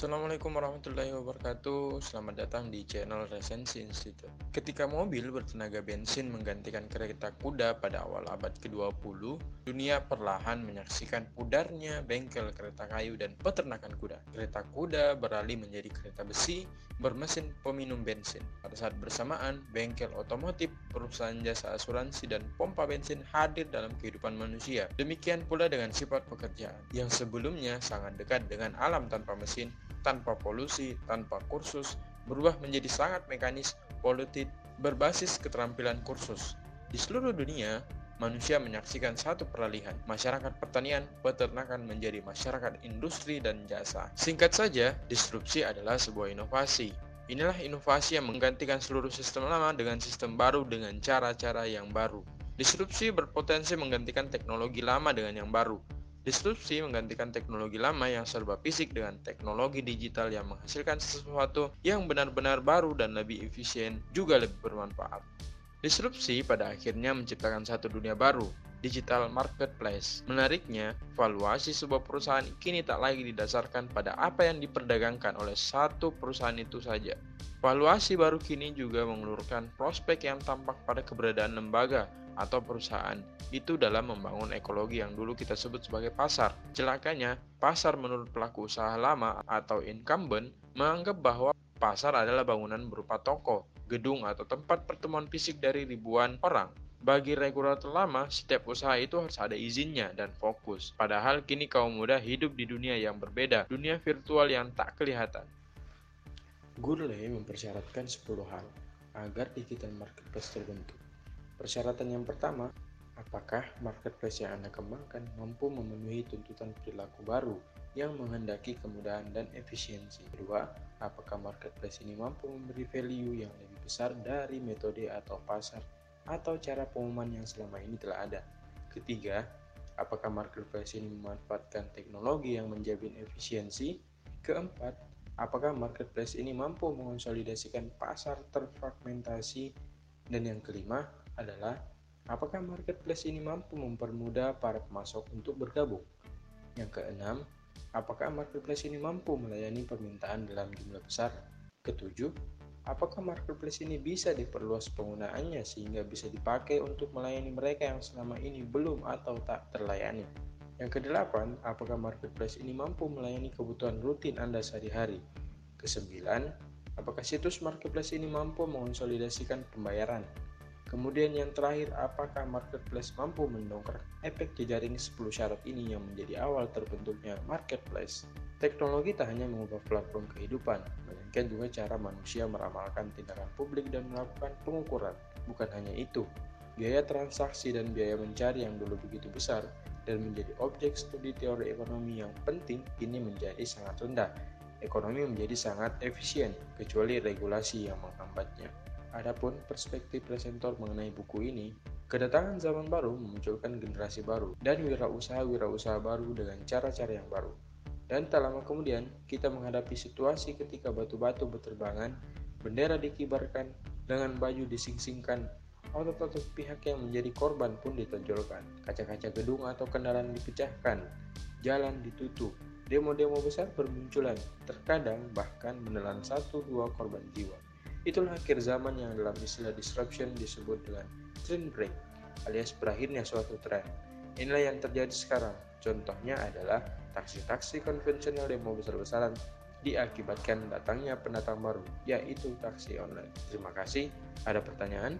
Assalamualaikum warahmatullahi wabarakatuh. Selamat datang di channel Resensi Institute. Ketika mobil bertenaga bensin menggantikan kereta kuda pada awal abad ke-20 Dunia perlahan menyaksikan pudarnya bengkel kereta kayu dan peternakan kuda. Kereta kuda beralih menjadi kereta besi bermesin peminum bensin. Pada saat bersamaan, bengkel otomotif, perusahaan jasa asuransi dan pompa bensin hadir dalam kehidupan manusia. Demikian pula dengan sifat pekerjaan Yang sebelumnya sangat dekat dengan alam tanpa mesin tanpa polusi, tanpa kursus, berubah menjadi sangat mekanis, politik, berbasis keterampilan kursus. Di seluruh dunia, manusia menyaksikan satu peralihan. Masyarakat pertanian, peternakan menjadi masyarakat industri dan jasa. Singkat saja, disrupsi adalah sebuah inovasi. Inilah inovasi yang menggantikan seluruh sistem lama dengan sistem baru dengan cara-cara yang baru. Disrupsi berpotensi menggantikan teknologi lama dengan yang baru. Disrupsi menggantikan teknologi lama yang serba fisik dengan teknologi digital yang menghasilkan sesuatu yang benar-benar baru dan lebih efisien juga lebih bermanfaat. Disrupsi pada akhirnya menciptakan satu dunia baru, digital marketplace. Menariknya, valuasi sebuah perusahaan kini tak lagi didasarkan pada apa yang diperdagangkan oleh satu perusahaan itu saja. Valuasi baru kini juga mengelurkan prospek yang tampak pada keberadaan lembaga atau perusahaan itu dalam membangun ekologi yang dulu kita sebut sebagai pasar. Celakanya, pasar menurut pelaku usaha lama atau incumbent menganggap bahwa pasar adalah bangunan berupa toko, gedung atau tempat pertemuan fisik dari ribuan orang. Bagi regulator lama, setiap usaha itu harus ada izinnya dan fokus. Padahal kini kaum muda hidup di dunia yang berbeda, dunia virtual yang tak kelihatan. Gurley mempersyaratkan 10 hal agar digital marketplace terbentuk. Persyaratan yang pertama, apakah marketplace yang Anda kembangkan mampu memenuhi tuntutan perilaku baru yang menghendaki kemudahan dan efisiensi. Kedua, apakah marketplace ini mampu memberi value yang lebih besar dari metode atau pasar atau cara pengumuman yang selama ini telah ada. Ketiga, apakah marketplace ini memanfaatkan teknologi yang menjamin efisiensi? Keempat, apakah marketplace ini mampu mengonsolidasikan pasar terfragmentasi? Dan yang kelima, adalah apakah marketplace ini mampu mempermudah para pemasok untuk bergabung. Yang keenam, apakah marketplace ini mampu melayani permintaan dalam jumlah besar. Ketujuh, apakah marketplace ini bisa diperluas penggunaannya sehingga bisa dipakai untuk melayani mereka yang selama ini belum atau tak terlayani. Yang kedelapan, apakah marketplace ini mampu melayani kebutuhan rutin Anda sehari-hari. Kesembilan, apakah situs marketplace ini mampu mengonsolidasikan pembayaran. Kemudian yang terakhir, apakah marketplace mampu mendongkrak efek jejaring 10 syarat ini yang menjadi awal terbentuknya marketplace? Teknologi tak hanya mengubah platform kehidupan, melainkan juga cara manusia meramalkan tindakan publik dan melakukan pengukuran. Bukan hanya itu, biaya transaksi dan biaya mencari yang dulu begitu besar dan menjadi objek studi teori ekonomi yang penting kini menjadi sangat rendah. Ekonomi menjadi sangat efisien, kecuali regulasi yang menghambatnya. Adapun perspektif presenter mengenai buku ini, kedatangan zaman baru memunculkan generasi baru dan wirausaha-wirausaha baru dengan cara-cara yang baru. Dan tak lama kemudian, kita menghadapi situasi ketika batu-batu berterbangan, bendera dikibarkan, dengan baju disingsingkan, otot-otot pihak yang menjadi korban pun ditonjolkan, kaca-kaca gedung atau kendaraan dipecahkan, jalan ditutup, demo-demo besar bermunculan, terkadang bahkan menelan satu dua korban jiwa. Itulah akhir zaman yang dalam istilah disruption disebut dengan trend break alias berakhirnya suatu tren. Inilah yang terjadi sekarang. Contohnya adalah taksi-taksi konvensional demo besar-besaran diakibatkan datangnya pendatang baru, yaitu taksi online. Terima kasih. Ada pertanyaan?